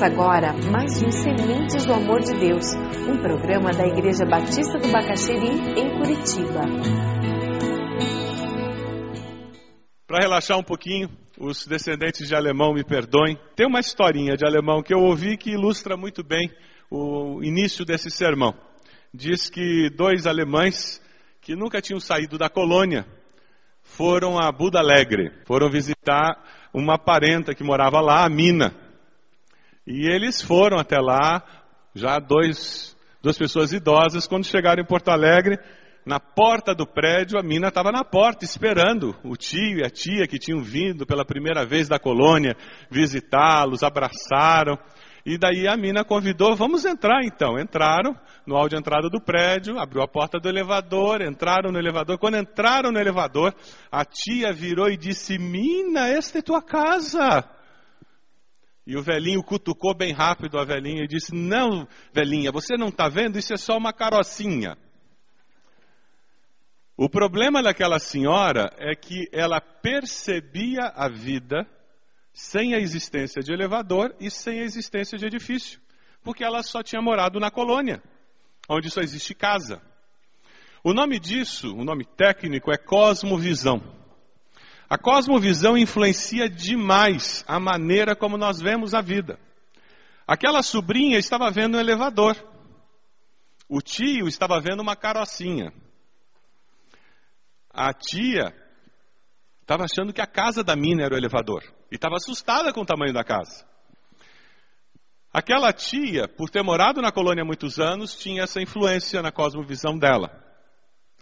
Começa agora mais um Sementes do Amor de Deus, um programa da Igreja Batista do Bacaxeri, em Curitiba. Para relaxar um pouquinho, os descendentes de alemão me perdoem. Tem uma historinha de alemão que eu ouvi que ilustra muito bem o início desse sermão. Diz que dois alemães que nunca tinham saído da colônia foram a Buda Alegre, foram visitar uma parenta que morava lá, a Mina. E eles foram até lá, já dois, duas pessoas idosas, quando chegaram em Porto Alegre, na porta do prédio, a mina estava na porta esperando o tio e a tia que tinham vindo pela primeira vez da colônia visitá-los, abraçaram. E daí a mina convidou, vamos entrar então. Entraram no hall de entrada do prédio, abriu a porta do elevador, entraram no elevador. Quando entraram no elevador, a tia virou e disse: Mina, esta é tua casa. E o velhinho cutucou bem rápido a velhinha e disse: Não, velhinha, você não está vendo? Isso é só uma carocinha. O problema daquela senhora é que ela percebia a vida sem a existência de elevador e sem a existência de edifício, porque ela só tinha morado na colônia, onde só existe casa. O nome disso, o nome técnico é cosmovisão. A cosmovisão influencia demais a maneira como nós vemos a vida. Aquela sobrinha estava vendo um elevador. O tio estava vendo uma carocinha. A tia estava achando que a casa da mina era o elevador. E estava assustada com o tamanho da casa. Aquela tia, por ter morado na colônia há muitos anos, tinha essa influência na cosmovisão dela.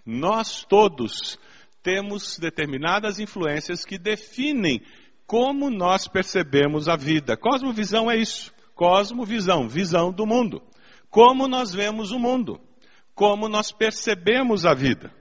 Nós todos temos determinadas influências que definem como nós percebemos a vida. Cosmovisão é isso. Cosmovisão, visão do mundo. Como nós vemos o mundo. Como nós percebemos a vida.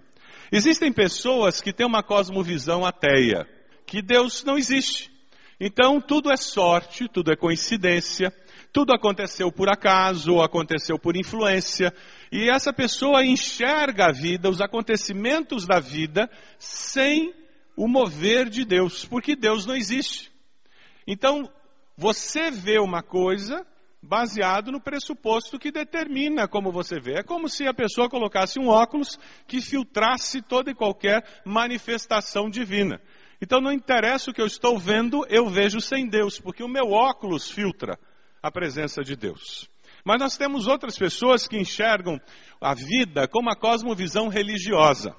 Existem pessoas que têm uma cosmovisão ateia, que Deus não existe. Então tudo é sorte, tudo é coincidência, tudo aconteceu por acaso aconteceu por influência, e essa pessoa enxerga a vida, os acontecimentos da vida, sem o mover de Deus, porque Deus não existe. Então, você vê uma coisa baseado no pressuposto que determina como você vê. É como se a pessoa colocasse um óculos que filtrasse toda e qualquer manifestação divina. Então não interessa o que eu estou vendo, eu vejo sem Deus, porque o meu óculos filtra a presença de Deus. Mas nós temos outras pessoas que enxergam a vida com uma cosmovisão religiosa.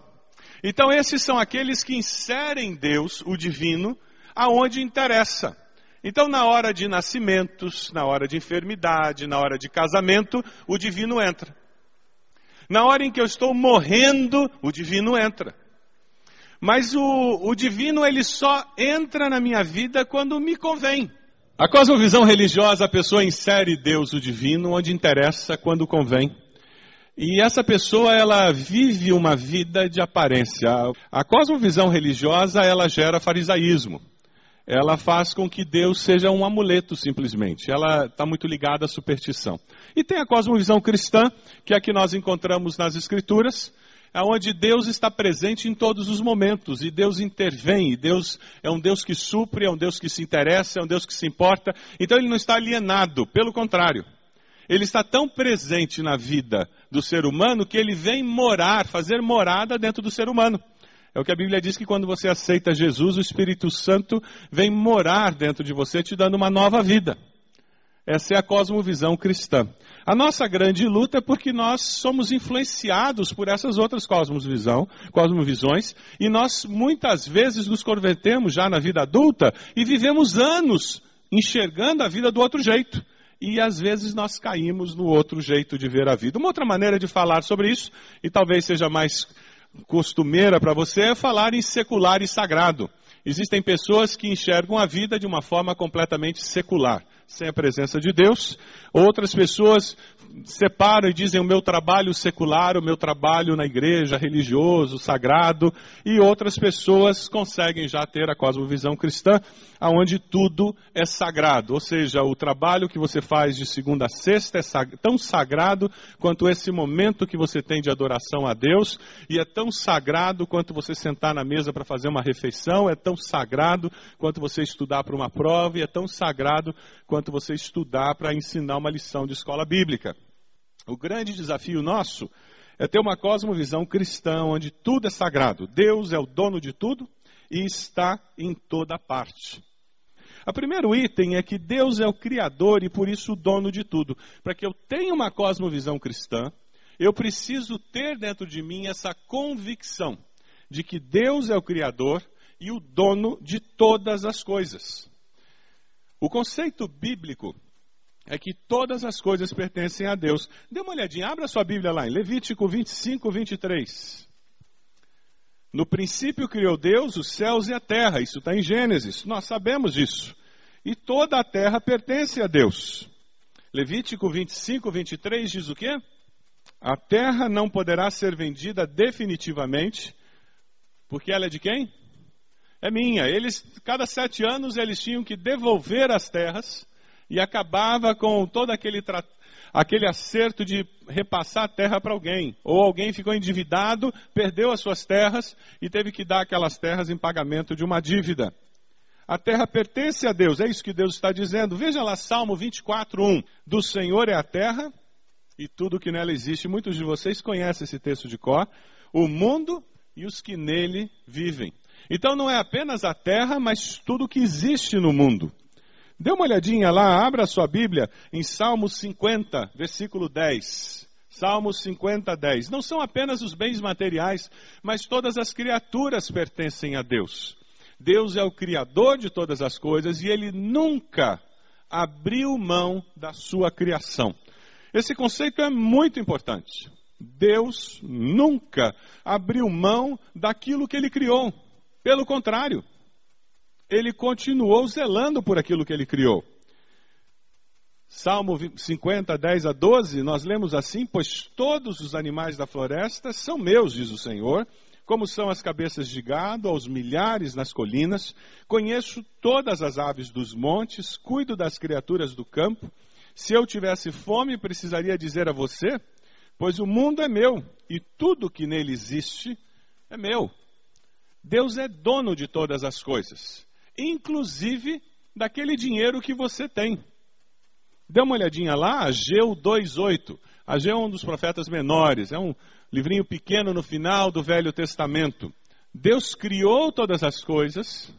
Então esses são aqueles que inserem Deus, o divino, aonde interessa. Então, na hora de nascimentos, na hora de enfermidade, na hora de casamento, o divino entra. Na hora em que eu estou morrendo, o divino entra. Mas o, o divino, ele só entra na minha vida quando me convém. A cosmovisão religiosa, a pessoa insere Deus, o divino, onde interessa, quando convém. E essa pessoa, ela vive uma vida de aparência. A cosmovisão religiosa, ela gera farisaísmo ela faz com que Deus seja um amuleto simplesmente. Ela está muito ligada à superstição. E tem a cosmovisão cristã, que é a que nós encontramos nas Escrituras, onde Deus está presente em todos os momentos e Deus intervém. E Deus é um Deus que supre, é um Deus que se interessa, é um Deus que se importa. Então ele não está alienado, pelo contrário. Ele está tão presente na vida do ser humano que ele vem morar, fazer morada dentro do ser humano. É o que a Bíblia diz que quando você aceita Jesus, o Espírito Santo vem morar dentro de você, te dando uma nova vida. Essa é a cosmovisão cristã. A nossa grande luta é porque nós somos influenciados por essas outras cosmovisão, cosmovisões e nós muitas vezes nos convertemos já na vida adulta e vivemos anos enxergando a vida do outro jeito. E às vezes nós caímos no outro jeito de ver a vida. Uma outra maneira de falar sobre isso, e talvez seja mais costumeira para você é falar em secular e sagrado. Existem pessoas que enxergam a vida de uma forma completamente secular, sem a presença de Deus. Outras pessoas separam e dizem o meu trabalho secular, o meu trabalho na igreja, religioso, sagrado, e outras pessoas conseguem já ter a cosmovisão cristã, aonde tudo é sagrado, ou seja, o trabalho que você faz de segunda a sexta é tão sagrado quanto esse momento que você tem de adoração a Deus, e é tão sagrado quanto você sentar na mesa para fazer uma refeição, é tão sagrado quanto você estudar para uma prova, e é tão sagrado quanto enquanto você estudar para ensinar uma lição de escola bíblica. O grande desafio nosso é ter uma cosmovisão cristã onde tudo é sagrado. Deus é o dono de tudo e está em toda parte. O primeiro item é que Deus é o Criador e por isso o dono de tudo. Para que eu tenha uma cosmovisão cristã, eu preciso ter dentro de mim essa convicção de que Deus é o Criador e o dono de todas as coisas. O conceito bíblico é que todas as coisas pertencem a Deus. Dê uma olhadinha, abra sua Bíblia lá em Levítico 25, 23. No princípio criou Deus os céus e a terra. Isso está em Gênesis. Nós sabemos disso. E toda a terra pertence a Deus. Levítico 25, 23 diz o quê? A terra não poderá ser vendida definitivamente, porque ela é de quem? É minha. Eles, cada sete anos, eles tinham que devolver as terras e acabava com todo aquele aquele acerto de repassar a terra para alguém. Ou alguém ficou endividado, perdeu as suas terras e teve que dar aquelas terras em pagamento de uma dívida. A terra pertence a Deus, é isso que Deus está dizendo. Veja lá Salmo 24, 1. Do Senhor é a terra e tudo que nela existe. Muitos de vocês conhecem esse texto de cor. O mundo e os que nele vivem. Então não é apenas a terra, mas tudo que existe no mundo. Dê uma olhadinha lá, abra a sua Bíblia em Salmos 50, versículo 10. Salmos 50, 10. Não são apenas os bens materiais, mas todas as criaturas pertencem a Deus. Deus é o Criador de todas as coisas e Ele nunca abriu mão da sua criação. Esse conceito é muito importante. Deus nunca abriu mão daquilo que Ele criou. Pelo contrário, ele continuou zelando por aquilo que ele criou. Salmo 50, 10 a 12, nós lemos assim: Pois todos os animais da floresta são meus, diz o Senhor, como são as cabeças de gado, aos milhares nas colinas. Conheço todas as aves dos montes, cuido das criaturas do campo. Se eu tivesse fome, precisaria dizer a você: Pois o mundo é meu e tudo que nele existe é meu. Deus é dono de todas as coisas inclusive daquele dinheiro que você tem. Dê uma olhadinha lá, Ageu 2,8. Ageu é um dos profetas menores, é um livrinho pequeno no final do Velho Testamento. Deus criou todas as coisas,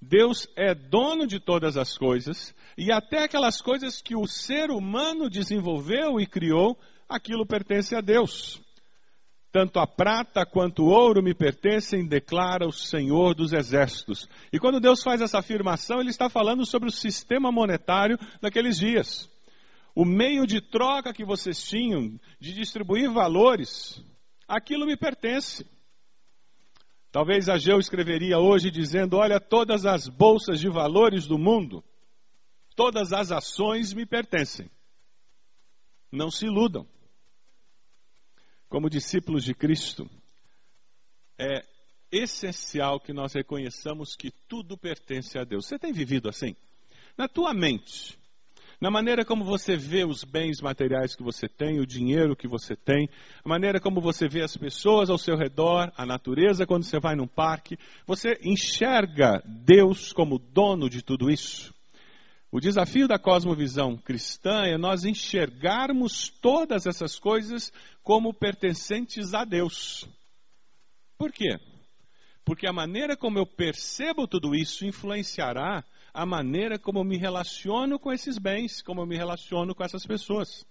Deus é dono de todas as coisas, e até aquelas coisas que o ser humano desenvolveu e criou, aquilo pertence a Deus. Tanto a prata quanto o ouro me pertencem, declara o Senhor dos Exércitos. E quando Deus faz essa afirmação, Ele está falando sobre o sistema monetário daqueles dias. O meio de troca que vocês tinham de distribuir valores, aquilo me pertence. Talvez Ageu escreveria hoje dizendo: Olha, todas as bolsas de valores do mundo, todas as ações me pertencem. Não se iludam como discípulos de Cristo, é essencial que nós reconheçamos que tudo pertence a Deus. Você tem vivido assim? Na tua mente, na maneira como você vê os bens materiais que você tem, o dinheiro que você tem, a maneira como você vê as pessoas ao seu redor, a natureza quando você vai num parque, você enxerga Deus como dono de tudo isso. O desafio da cosmovisão cristã é nós enxergarmos todas essas coisas como pertencentes a Deus. Por quê? Porque a maneira como eu percebo tudo isso influenciará a maneira como eu me relaciono com esses bens, como eu me relaciono com essas pessoas.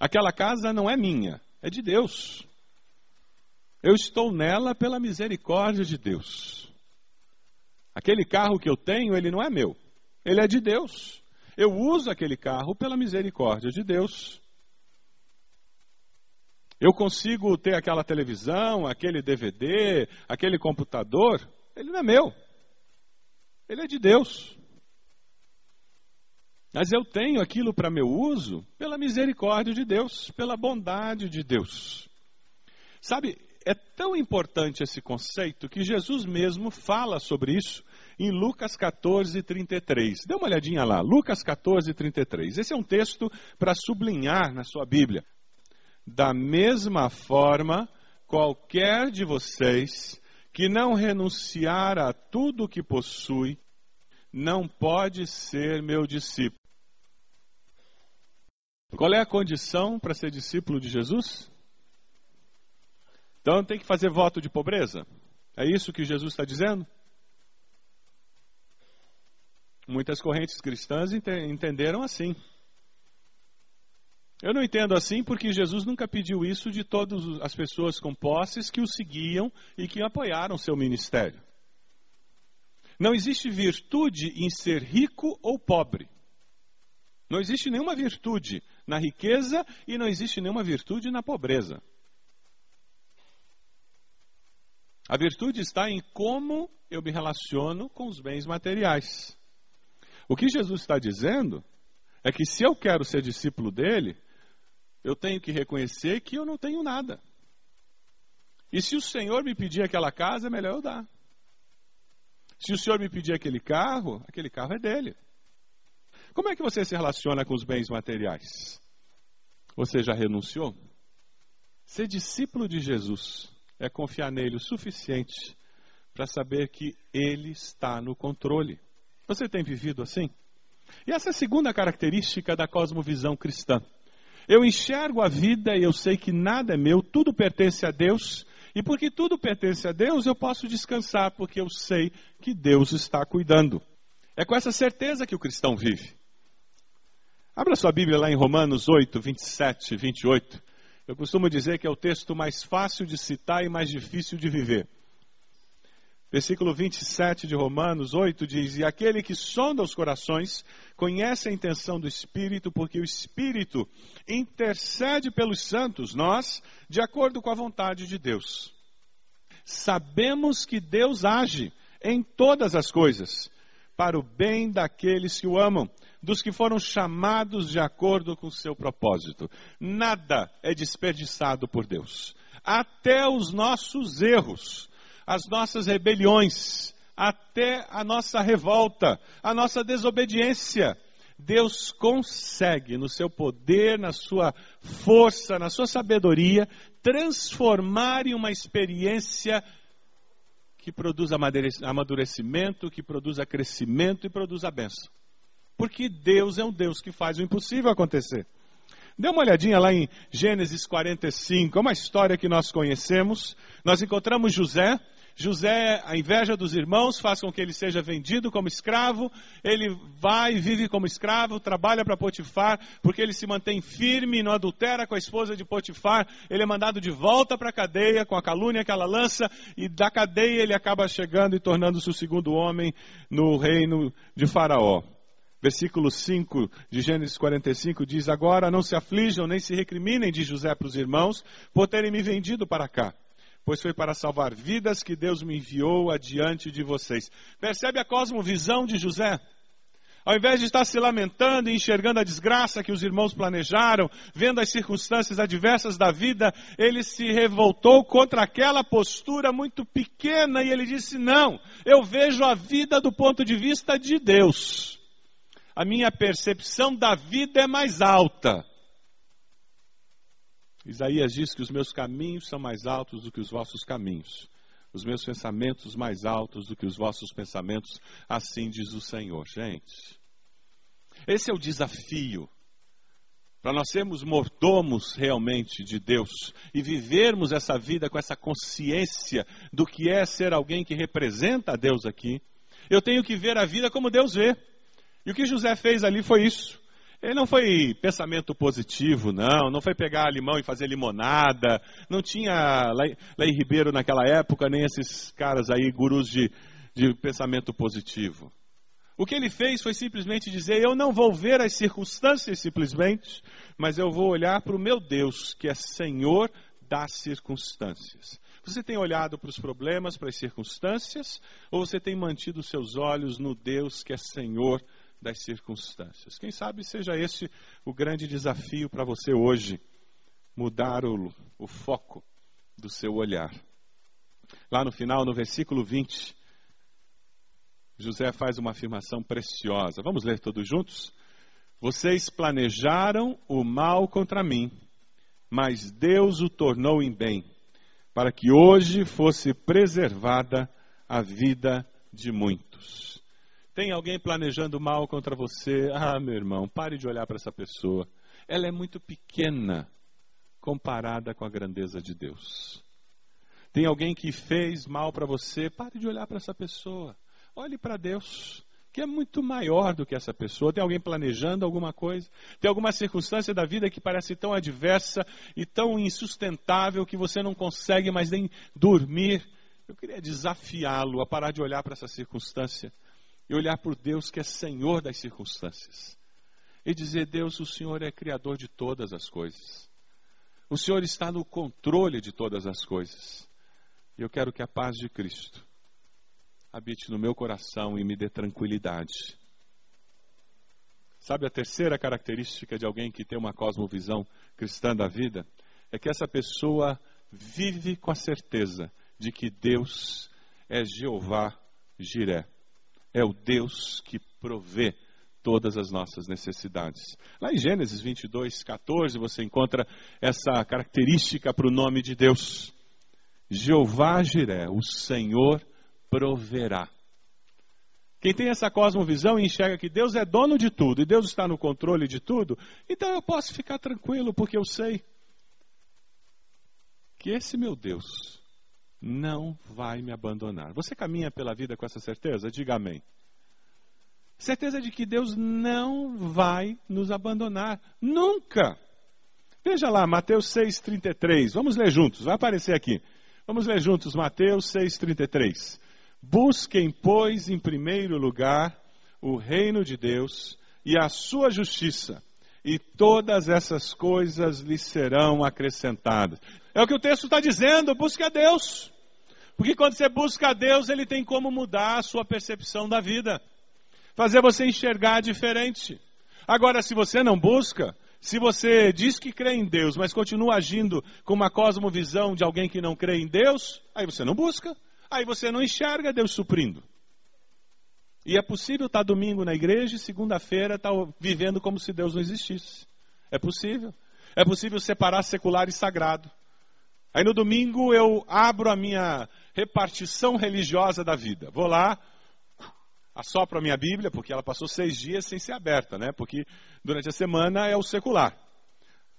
Aquela casa não é minha, é de Deus. Eu estou nela pela misericórdia de Deus. Aquele carro que eu tenho, ele não é meu ele é de Deus. Eu uso aquele carro pela misericórdia de Deus. Eu consigo ter aquela televisão, aquele DVD, aquele computador, ele não é meu. Ele é de Deus. Mas eu tenho aquilo para meu uso pela misericórdia de Deus, pela bondade de Deus. Sabe, é tão importante esse conceito que Jesus mesmo fala sobre isso em Lucas 14, 33. Dê uma olhadinha lá, Lucas 14, 33. Esse é um texto para sublinhar na sua Bíblia. Da mesma forma, qualquer de vocês que não renunciar a tudo o que possui, não pode ser meu discípulo. Qual é a condição para ser discípulo de Jesus? Então tem que fazer voto de pobreza? É isso que Jesus está dizendo? Muitas correntes cristãs entenderam assim. Eu não entendo assim porque Jesus nunca pediu isso de todas as pessoas com posses que o seguiam e que apoiaram seu ministério. Não existe virtude em ser rico ou pobre. Não existe nenhuma virtude na riqueza e não existe nenhuma virtude na pobreza. A virtude está em como eu me relaciono com os bens materiais. O que Jesus está dizendo é que se eu quero ser discípulo dele, eu tenho que reconhecer que eu não tenho nada. E se o Senhor me pedir aquela casa, é melhor eu dar. Se o Senhor me pedir aquele carro, aquele carro é dele. Como é que você se relaciona com os bens materiais? Você já renunciou? Ser discípulo de Jesus é confiar nele o suficiente para saber que ele está no controle. Você tem vivido assim? E essa é a segunda característica da cosmovisão cristã. Eu enxergo a vida e eu sei que nada é meu, tudo pertence a Deus. E porque tudo pertence a Deus, eu posso descansar, porque eu sei que Deus está cuidando. É com essa certeza que o cristão vive. Abra sua Bíblia lá em Romanos 8, 27 e 28. Eu costumo dizer que é o texto mais fácil de citar e mais difícil de viver. Versículo 27 de Romanos 8 diz: E aquele que sonda os corações conhece a intenção do Espírito, porque o Espírito intercede pelos santos, nós, de acordo com a vontade de Deus. Sabemos que Deus age em todas as coisas, para o bem daqueles que o amam, dos que foram chamados de acordo com o seu propósito. Nada é desperdiçado por Deus, até os nossos erros as nossas rebeliões, até a nossa revolta, a nossa desobediência. Deus consegue, no seu poder, na sua força, na sua sabedoria, transformar em uma experiência que produz amadurecimento, que produza crescimento e produz a bênção. Porque Deus é um Deus que faz o impossível acontecer. Dê uma olhadinha lá em Gênesis 45, é uma história que nós conhecemos. Nós encontramos José, José, a inveja dos irmãos faz com que ele seja vendido como escravo. Ele vai e vive como escravo, trabalha para Potifar, porque ele se mantém firme não adultera com a esposa de Potifar. Ele é mandado de volta para a cadeia com a calúnia que ela lança, e da cadeia ele acaba chegando e tornando-se o segundo homem no reino de Faraó. Versículo 5 de Gênesis 45 diz: Agora não se aflijam nem se recriminem de José para os irmãos, por terem me vendido para cá pois foi para salvar vidas que Deus me enviou adiante de vocês. Percebe a cosmovisão de José? Ao invés de estar se lamentando e enxergando a desgraça que os irmãos planejaram, vendo as circunstâncias adversas da vida, ele se revoltou contra aquela postura muito pequena e ele disse: Não, eu vejo a vida do ponto de vista de Deus. A minha percepção da vida é mais alta. Isaías diz que os meus caminhos são mais altos do que os vossos caminhos, os meus pensamentos mais altos do que os vossos pensamentos, assim diz o Senhor. Gente, esse é o desafio. Para nós sermos mordomos realmente de Deus e vivermos essa vida com essa consciência do que é ser alguém que representa a Deus aqui, eu tenho que ver a vida como Deus vê. E o que José fez ali foi isso. Ele não foi pensamento positivo, não. Não foi pegar limão e fazer limonada. Não tinha Lei Ribeiro naquela época, nem esses caras aí, gurus de, de pensamento positivo. O que ele fez foi simplesmente dizer: Eu não vou ver as circunstâncias simplesmente, mas eu vou olhar para o meu Deus, que é Senhor das circunstâncias. Você tem olhado para os problemas, para as circunstâncias, ou você tem mantido seus olhos no Deus que é Senhor das circunstâncias. Quem sabe seja esse o grande desafio para você hoje, mudar o, o foco do seu olhar. Lá no final, no versículo 20, José faz uma afirmação preciosa. Vamos ler todos juntos? Vocês planejaram o mal contra mim, mas Deus o tornou em bem, para que hoje fosse preservada a vida de muitos. Tem alguém planejando mal contra você? Ah, meu irmão, pare de olhar para essa pessoa. Ela é muito pequena comparada com a grandeza de Deus. Tem alguém que fez mal para você? Pare de olhar para essa pessoa. Olhe para Deus, que é muito maior do que essa pessoa. Tem alguém planejando alguma coisa? Tem alguma circunstância da vida que parece tão adversa e tão insustentável que você não consegue mais nem dormir? Eu queria desafiá-lo a parar de olhar para essa circunstância e olhar por Deus que é Senhor das circunstâncias. E dizer: Deus, o Senhor é Criador de todas as coisas. O Senhor está no controle de todas as coisas. E eu quero que a paz de Cristo habite no meu coração e me dê tranquilidade. Sabe a terceira característica de alguém que tem uma cosmovisão cristã da vida? É que essa pessoa vive com a certeza de que Deus é Jeová Jiré é o Deus que provê todas as nossas necessidades. Lá em Gênesis 22, 14, você encontra essa característica para o nome de Deus. Jeová Jiré, o Senhor proverá. Quem tem essa cosmovisão e enxerga que Deus é dono de tudo e Deus está no controle de tudo, então eu posso ficar tranquilo, porque eu sei que esse meu Deus não vai me abandonar. Você caminha pela vida com essa certeza? Diga amém. Certeza de que Deus não vai nos abandonar. Nunca. Veja lá, Mateus 6,33. Vamos ler juntos, vai aparecer aqui. Vamos ler juntos, Mateus 6,33. Busquem, pois, em primeiro lugar o reino de Deus e a sua justiça, e todas essas coisas lhes serão acrescentadas. É o que o texto está dizendo, busque a Deus. Porque quando você busca a Deus, Ele tem como mudar a sua percepção da vida, fazer você enxergar diferente. Agora, se você não busca, se você diz que crê em Deus, mas continua agindo com uma cosmovisão de alguém que não crê em Deus, aí você não busca, aí você não enxerga Deus suprindo. E é possível estar domingo na igreja e segunda-feira estar vivendo como se Deus não existisse. É possível. É possível separar secular e sagrado. Aí no domingo eu abro a minha repartição religiosa da vida. Vou lá, assopro a minha Bíblia, porque ela passou seis dias sem ser aberta, né? Porque durante a semana é o secular.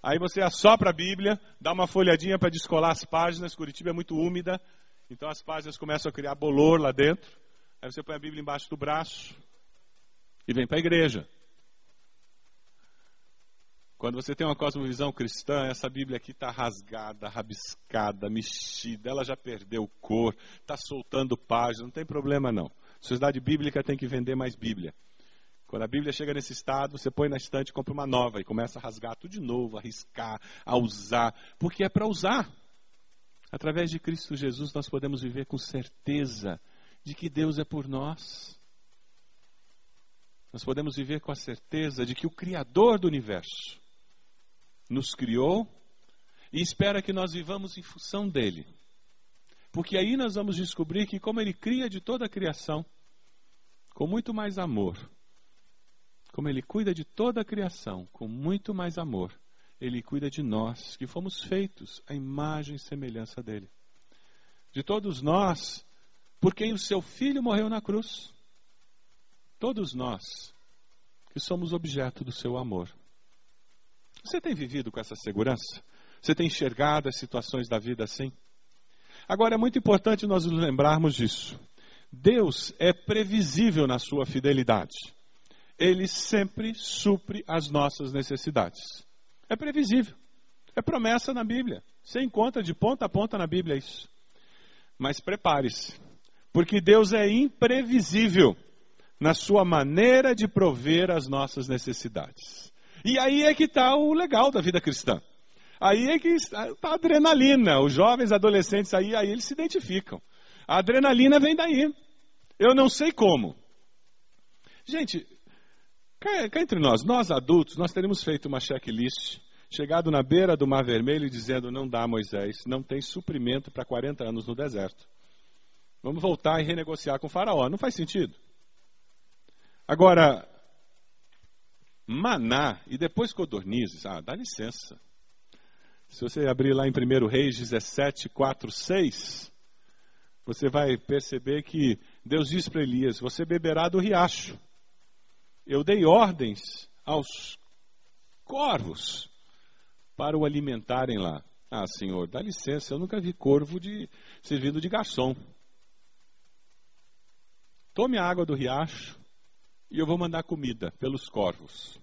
Aí você assopra a Bíblia, dá uma folhadinha para descolar as páginas, Curitiba é muito úmida, então as páginas começam a criar bolor lá dentro. Aí você põe a Bíblia embaixo do braço e vem para a igreja. Quando você tem uma cosmovisão cristã, essa Bíblia aqui está rasgada, rabiscada, mexida, ela já perdeu cor, está soltando páginas, não tem problema não. Sociedade bíblica tem que vender mais Bíblia. Quando a Bíblia chega nesse estado, você põe na estante compra uma nova e começa a rasgar tudo de novo, a riscar, a usar, porque é para usar. Através de Cristo Jesus nós podemos viver com certeza de que Deus é por nós. Nós podemos viver com a certeza de que o Criador do universo nos criou e espera que nós vivamos em função dele. Porque aí nós vamos descobrir que, como ele cria de toda a criação, com muito mais amor, como ele cuida de toda a criação, com muito mais amor, ele cuida de nós, que fomos feitos à imagem e semelhança dele. De todos nós, por quem o seu filho morreu na cruz. Todos nós, que somos objeto do seu amor. Você tem vivido com essa segurança? Você tem enxergado as situações da vida assim? Agora é muito importante nós nos lembrarmos disso. Deus é previsível na sua fidelidade. Ele sempre supre as nossas necessidades. É previsível. É promessa na Bíblia. Você encontra de ponta a ponta na Bíblia isso. Mas prepare-se, porque Deus é imprevisível na sua maneira de prover as nossas necessidades. E aí é que está o legal da vida cristã. Aí é que está a adrenalina. Os jovens adolescentes aí, aí eles se identificam. A adrenalina vem daí. Eu não sei como. Gente, cá, cá entre nós, nós adultos, nós teríamos feito uma checklist, chegado na beira do Mar Vermelho e dizendo: não dá, Moisés, não tem suprimento para 40 anos no deserto. Vamos voltar e renegociar com o faraó. Não faz sentido. Agora, maná e depois codornizes. Ah, dá licença. Se você abrir lá em 1 Reis 17, 4, 6, você vai perceber que Deus diz para Elias: Você beberá do riacho. Eu dei ordens aos corvos para o alimentarem lá. Ah, senhor, dá licença, eu nunca vi corvo de, servindo de garçom. Tome a água do riacho e eu vou mandar comida pelos corvos.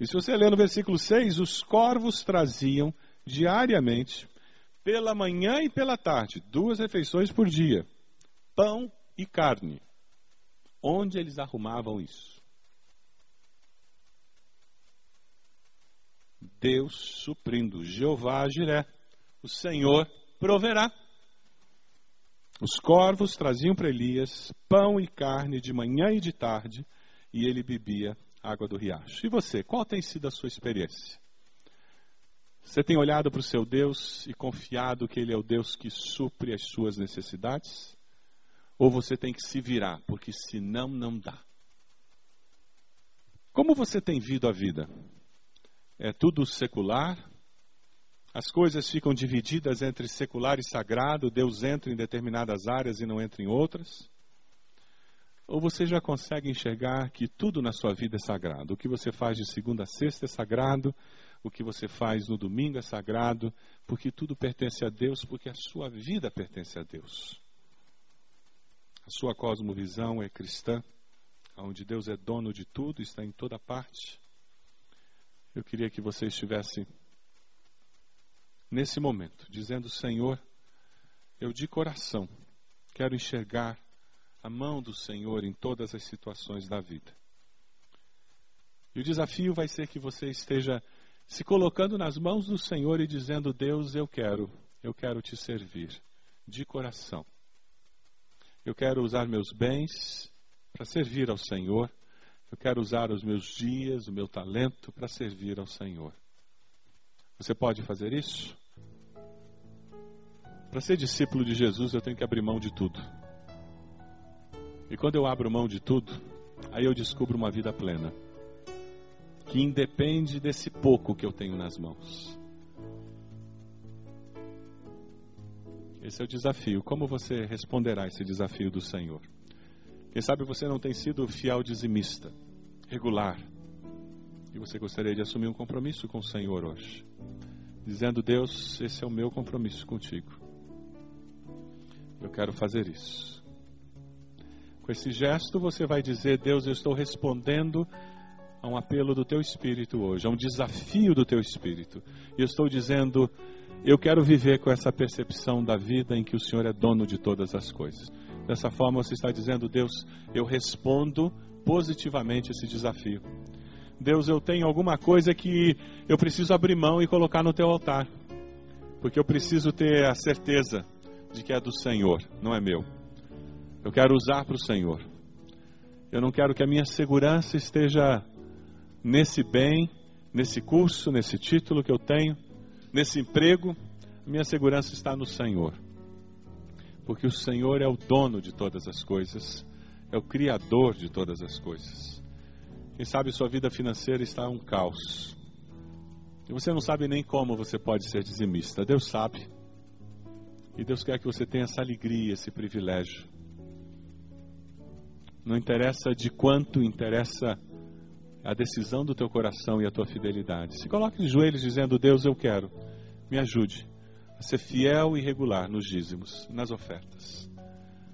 E se você ler no versículo 6, os corvos traziam diariamente, pela manhã e pela tarde, duas refeições por dia, pão e carne. Onde eles arrumavam isso? Deus suprindo, Jeová Jiré, o Senhor proverá. Os corvos traziam para Elias pão e carne de manhã e de tarde, e ele bebia água do riacho. E você, qual tem sido a sua experiência? Você tem olhado para o seu Deus e confiado que Ele é o Deus que supre as suas necessidades? Ou você tem que se virar, porque senão não dá? Como você tem vindo a vida? É tudo secular? As coisas ficam divididas entre secular e sagrado, Deus entra em determinadas áreas e não entra em outras? Ou você já consegue enxergar que tudo na sua vida é sagrado? O que você faz de segunda a sexta é sagrado, o que você faz no domingo é sagrado, porque tudo pertence a Deus, porque a sua vida pertence a Deus. A sua cosmovisão é cristã, onde Deus é dono de tudo, está em toda parte. Eu queria que você estivesse nesse momento, dizendo: Senhor, eu de coração quero enxergar a mão do Senhor em todas as situações da vida. E o desafio vai ser que você esteja se colocando nas mãos do Senhor e dizendo: Deus, eu quero, eu quero te servir de coração. Eu quero usar meus bens para servir ao Senhor. Eu quero usar os meus dias, o meu talento para servir ao Senhor. Você pode fazer isso? Para ser discípulo de Jesus, eu tenho que abrir mão de tudo. E quando eu abro mão de tudo, aí eu descubro uma vida plena, que independe desse pouco que eu tenho nas mãos. Esse é o desafio. Como você responderá esse desafio do Senhor? Quem sabe você não tem sido fiel dizimista, regular, e você gostaria de assumir um compromisso com o Senhor hoje, dizendo: Deus, esse é o meu compromisso contigo. Eu quero fazer isso. Com esse gesto, você vai dizer: Deus, eu estou respondendo a um apelo do teu espírito hoje, a um desafio do teu espírito. E eu estou dizendo: eu quero viver com essa percepção da vida em que o Senhor é dono de todas as coisas. Dessa forma, você está dizendo: Deus, eu respondo positivamente esse desafio. Deus, eu tenho alguma coisa que eu preciso abrir mão e colocar no teu altar, porque eu preciso ter a certeza de que é do Senhor, não é meu. Eu quero usar para o Senhor. Eu não quero que a minha segurança esteja nesse bem, nesse curso, nesse título que eu tenho, nesse emprego. Minha segurança está no Senhor. Porque o Senhor é o dono de todas as coisas, é o criador de todas as coisas. Quem sabe sua vida financeira está um caos. E você não sabe nem como você pode ser dizimista. Deus sabe. E Deus quer que você tenha essa alegria, esse privilégio. Não interessa de quanto, interessa a decisão do teu coração e a tua fidelidade. Se coloque de joelhos dizendo: Deus, eu quero, me ajude a ser fiel e regular nos dízimos, nas ofertas.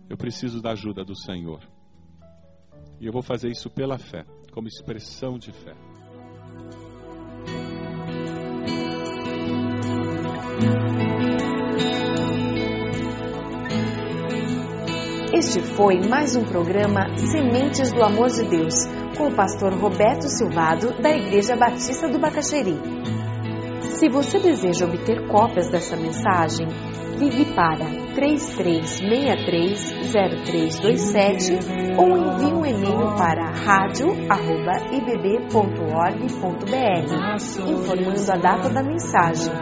Eu preciso da ajuda do Senhor. E eu vou fazer isso pela fé, como expressão de fé. Este foi mais um programa Sementes do Amor de Deus, com o pastor Roberto Silvado, da Igreja Batista do Bacaxeri. Se você deseja obter cópias dessa mensagem, ligue para 33630327 ou envie um e-mail para radio@ibb.org.br, informando a data da mensagem.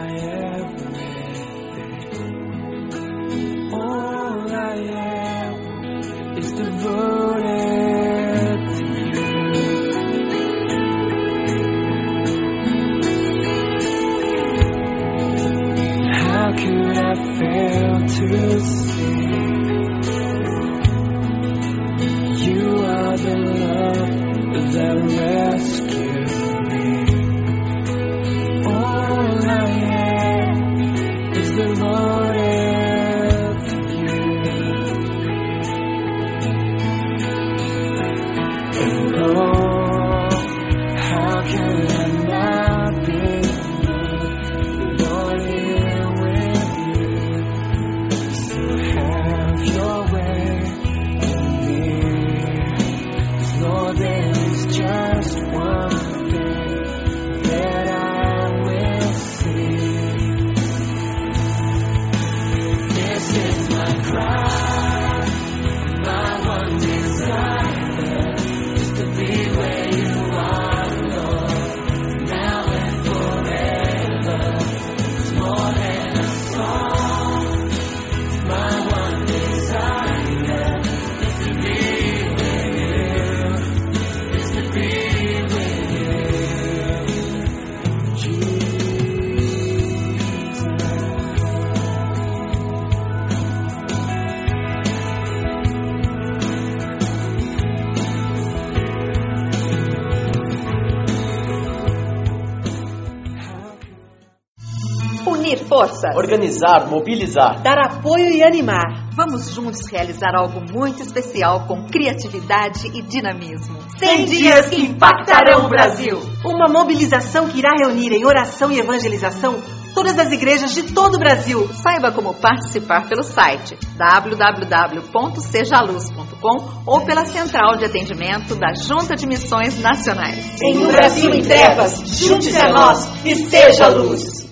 Forças. Organizar, mobilizar. Dar apoio e animar. Vamos juntos realizar algo muito especial com criatividade e dinamismo. 100 dias que impactarão o Brasil. Uma mobilização que irá reunir em oração e evangelização todas as igrejas de todo o Brasil. Saiba como participar pelo site www.sejaluz.com ou pela central de atendimento da Junta de Missões Nacionais. Em um Brasil em trevas, junte-se a nós e seja luz.